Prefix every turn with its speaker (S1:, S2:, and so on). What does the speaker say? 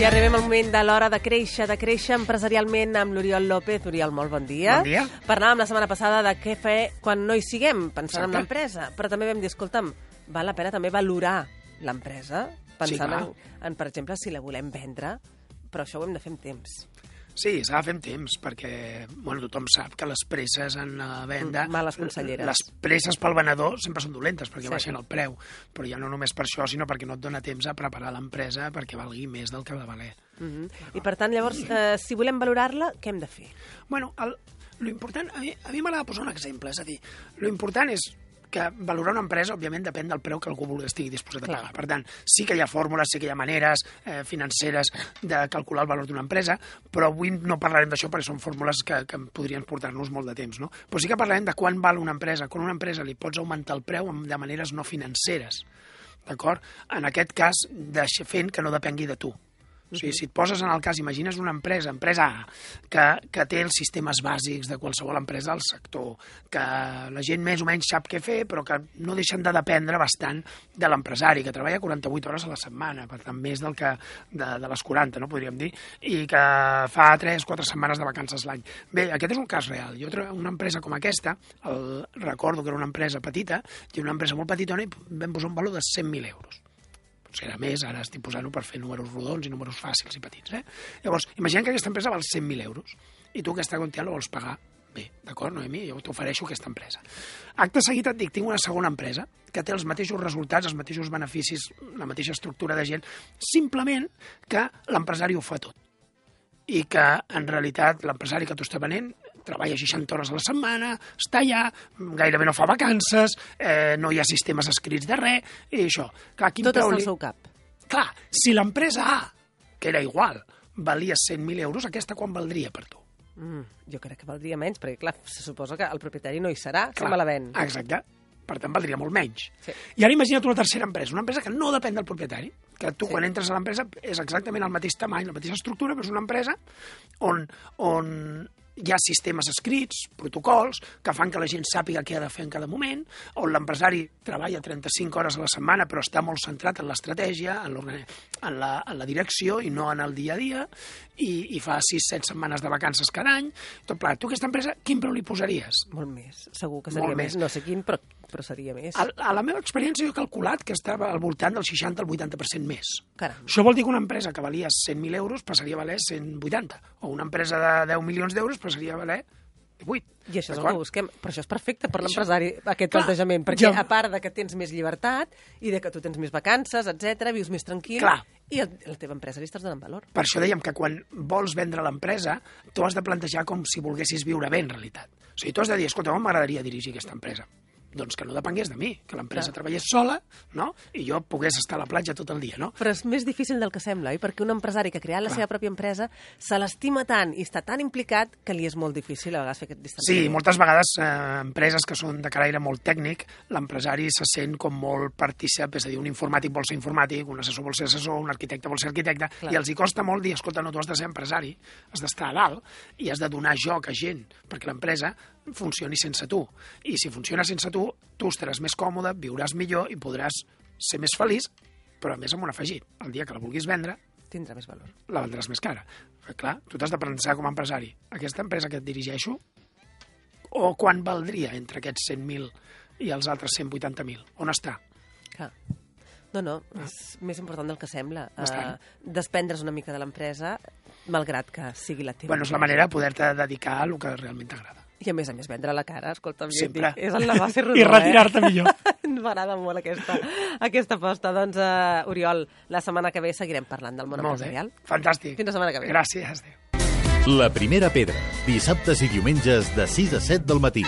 S1: I arribem al moment de l'hora de créixer, de créixer empresarialment amb l'Oriol López. Oriol, molt bon dia.
S2: Bon dia.
S1: Parlàvem la setmana passada de què fer quan no hi siguem, pensant en l'empresa. Però també vam dir, escolta'm, val la pena també valorar l'empresa, pensant
S2: clar.
S1: en, en, per exemple, si la volem vendre, però això ho hem de fer amb temps.
S2: Sí, s'ha de fer amb temps, perquè bueno, tothom sap que les presses en la venda...
S1: Mm, males conselleres.
S2: Les presses pel venedor sempre són dolentes, perquè
S1: Sí.
S2: baixen el preu. Però ja no només per això, sinó perquè no et dona temps a preparar l'empresa perquè valgui més del que ha de valer.
S1: Mm -hmm. I per tant, llavors, eh, si volem valorar-la, què hem de fer?
S2: Bueno, el, lo important, a mi, a mi m'agrada posar un exemple, és a dir, lo important és que valorar una empresa, òbviament, depèn del preu que algú vulgui estigui disposat a
S1: Clar.
S2: pagar. Per tant, sí que hi ha fórmules, sí que hi ha maneres eh, financeres de calcular el valor d'una empresa, però avui no parlarem d'això perquè són fórmules que, que podrien portar-nos molt de temps, no? Però sí que parlarem de quan val una empresa. Quan una empresa li pots augmentar el preu de maneres no financeres, d'acord? En aquest cas, fent que no depengui de tu. O sigui, si et poses en el cas, imagines una empresa, empresa A, que, que té els sistemes bàsics de qualsevol empresa del sector, que la gent més o menys sap què fer, però que no deixen de dependre bastant de l'empresari, que treballa 48 hores a la setmana, per tant, més del que de, de les 40, no podríem dir, i que fa 3-4 setmanes de vacances l'any. Bé, aquest és un cas real. Jo, una empresa com aquesta, el, recordo que era una empresa petita, i una empresa molt petitona, i vam posar un valor de 100.000 euros potser era més, ara estic posant-ho per fer números rodons i números fàcils i petits. Eh? Llavors, imagina que aquesta empresa val 100.000 euros i tu aquesta quantitat la vols pagar bé, d'acord, Noemi? Jo t'ofereixo aquesta empresa. Acte seguit et dic, tinc una segona empresa que té els mateixos resultats, els mateixos beneficis, la mateixa estructura de gent, simplement que l'empresari ho fa tot i que en realitat l'empresari que t'ho està venent treballa 60 hores a la setmana, està allà, gairebé no fa vacances, eh, no hi ha sistemes escrits de res, i això. Clar, quin
S1: Tot
S2: preu
S1: està al seu cap.
S2: Clar, si l'empresa A, que era igual, valia 100.000 euros, aquesta quan valdria per tu?
S1: Mm, jo crec que valdria menys, perquè, clar, se suposa que el propietari no hi serà, si
S2: Clar,
S1: me la ven.
S2: Exacte. Per tant, valdria molt menys.
S1: Sí.
S2: I ara imagina't una tercera empresa, una empresa que no depèn del propietari, que tu
S1: Sí.
S2: quan entres a l'empresa és exactament el mateix tamany, la mateixa estructura, però és una empresa on, on hi ha sistemes escrits, protocols, que fan que la gent sàpiga què ha de fer en cada moment, on l'empresari treballa 35 hores a la setmana però està molt centrat en l'estratègia, en, en, la, en la direcció i no en el dia a dia, i, i fa 6-7 setmanes de vacances cada any. Tot plat. Tu aquesta empresa, quin preu li posaries?
S1: Molt més, segur que seria més.
S2: més.
S1: No sé quin, però, però seria més.
S2: A, a la meva experiència jo he calculat que estava al voltant del 60 al 80% més.
S1: Caram.
S2: Això vol dir que una empresa que valia 100.000 euros passaria a valer 180, o una empresa de 10 milions d'euros passaria a valer 18.
S1: I això és el que busquem. Però això és perfecte per l'empresari, aquest
S2: Clar,
S1: plantejament, perquè
S2: jo-
S1: a part de que tens més llibertat i de que tu tens més vacances, etc, vius més tranquil,
S2: Clar.
S1: i el, la teva empresa li estàs donant valor.
S2: Per això dèiem que quan vols vendre l'empresa, tu has de plantejar com si volguessis viure bé, en realitat. O sigui, tu has de dir, escolta, m'agradaria dirigir aquesta empresa? Doncs que no depengués de mi, que l'empresa treballés sola, no?, i jo pogués estar a la platja tot el dia, no?
S1: Però és més difícil del que sembla, oi? Perquè un empresari que ha creat la
S2: Clar.
S1: seva pròpia empresa se l'estima tant i està tan implicat que li és molt difícil a vegades fer aquest
S2: Sí,
S1: distanciament.
S2: moltes vegades eh, empreses que són de caire molt tècnic, l'empresari se sent com molt partícip, és a dir, un informàtic vol ser informàtic, un assessor vol ser assessor, un arquitecte vol ser arquitecte,
S1: Clar.
S2: i els hi costa molt dir, escolta, no, tu has de ser empresari, has d'estar a dalt i has de donar joc a gent perquè l'empresa funcioni sense tu. I si funciona sense tu, tu estaràs més còmode, viuràs millor i podràs ser més feliç, però a més amb un afegit. El dia que la vulguis vendre,
S1: Tindrà més valor.
S2: la vendràs més cara. Però, clar, tu t'has de pensar com a empresari. Aquesta empresa que et dirigeixo, o quan valdria entre aquests 100.000 i els altres 180.000? On està?
S1: Clar. No, no, és més important del que sembla.
S2: Bastant.
S1: Uh, desprendre's una mica de l'empresa, malgrat que sigui la teva.
S2: Bueno, és la manera de poder-te dedicar a el que realment t'agrada.
S1: I a més a més, vendre la cara, escolta'm,
S2: Sempre.
S1: dic, és el negoci rodó,
S2: I retirar-te millor.
S1: Eh? M'agrada molt aquesta, aquesta aposta. Doncs, uh, Oriol, la setmana que ve seguirem parlant del món
S2: Molt bé.
S1: empresarial.
S2: Fantàstic.
S1: Fins la setmana que ve.
S2: Gràcies. Adéu.
S3: La primera pedra, dissabtes i diumenges de 6 a 7 del matí.